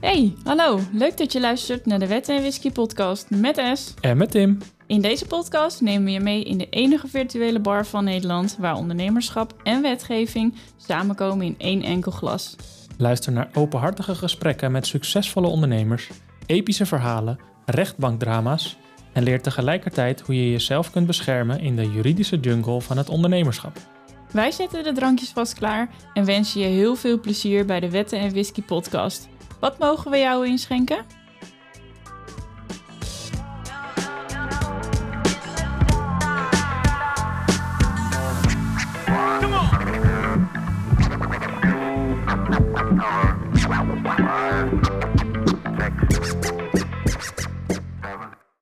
Hey, hallo. Leuk dat je luistert naar de Wet en Whisky podcast met S. En met Tim. In deze podcast nemen we je mee in de enige virtuele bar van Nederland waar ondernemerschap en wetgeving samenkomen in één enkel glas. Luister naar openhartige gesprekken met succesvolle ondernemers, epische verhalen, rechtbankdrama's en leer tegelijkertijd hoe je jezelf kunt beschermen in de juridische jungle van het ondernemerschap. Wij zetten de drankjes vast klaar en wensen je heel veel plezier bij de Wetten en Whisky podcast. Wat mogen we jou inschenken?